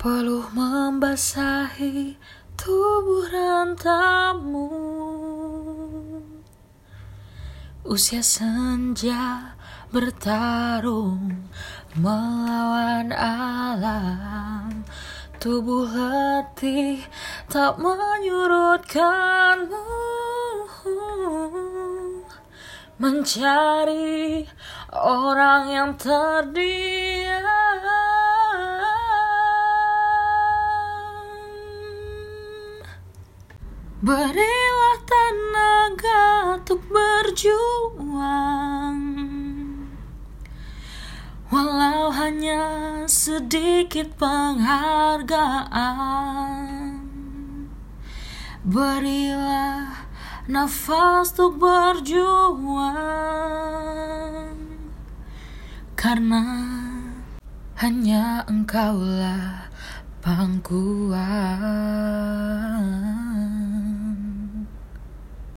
Peluh membasahi tubuh rantamu. Usia senja bertarung melawan alam. Tubuh letih tak menyurutkanmu. Mencari orang yang terdiam Berilah tenaga untuk berjuang. Walau hanya sedikit penghargaan Berilah nafas untuk berjuang. Karena hanya engkaulah pangkuan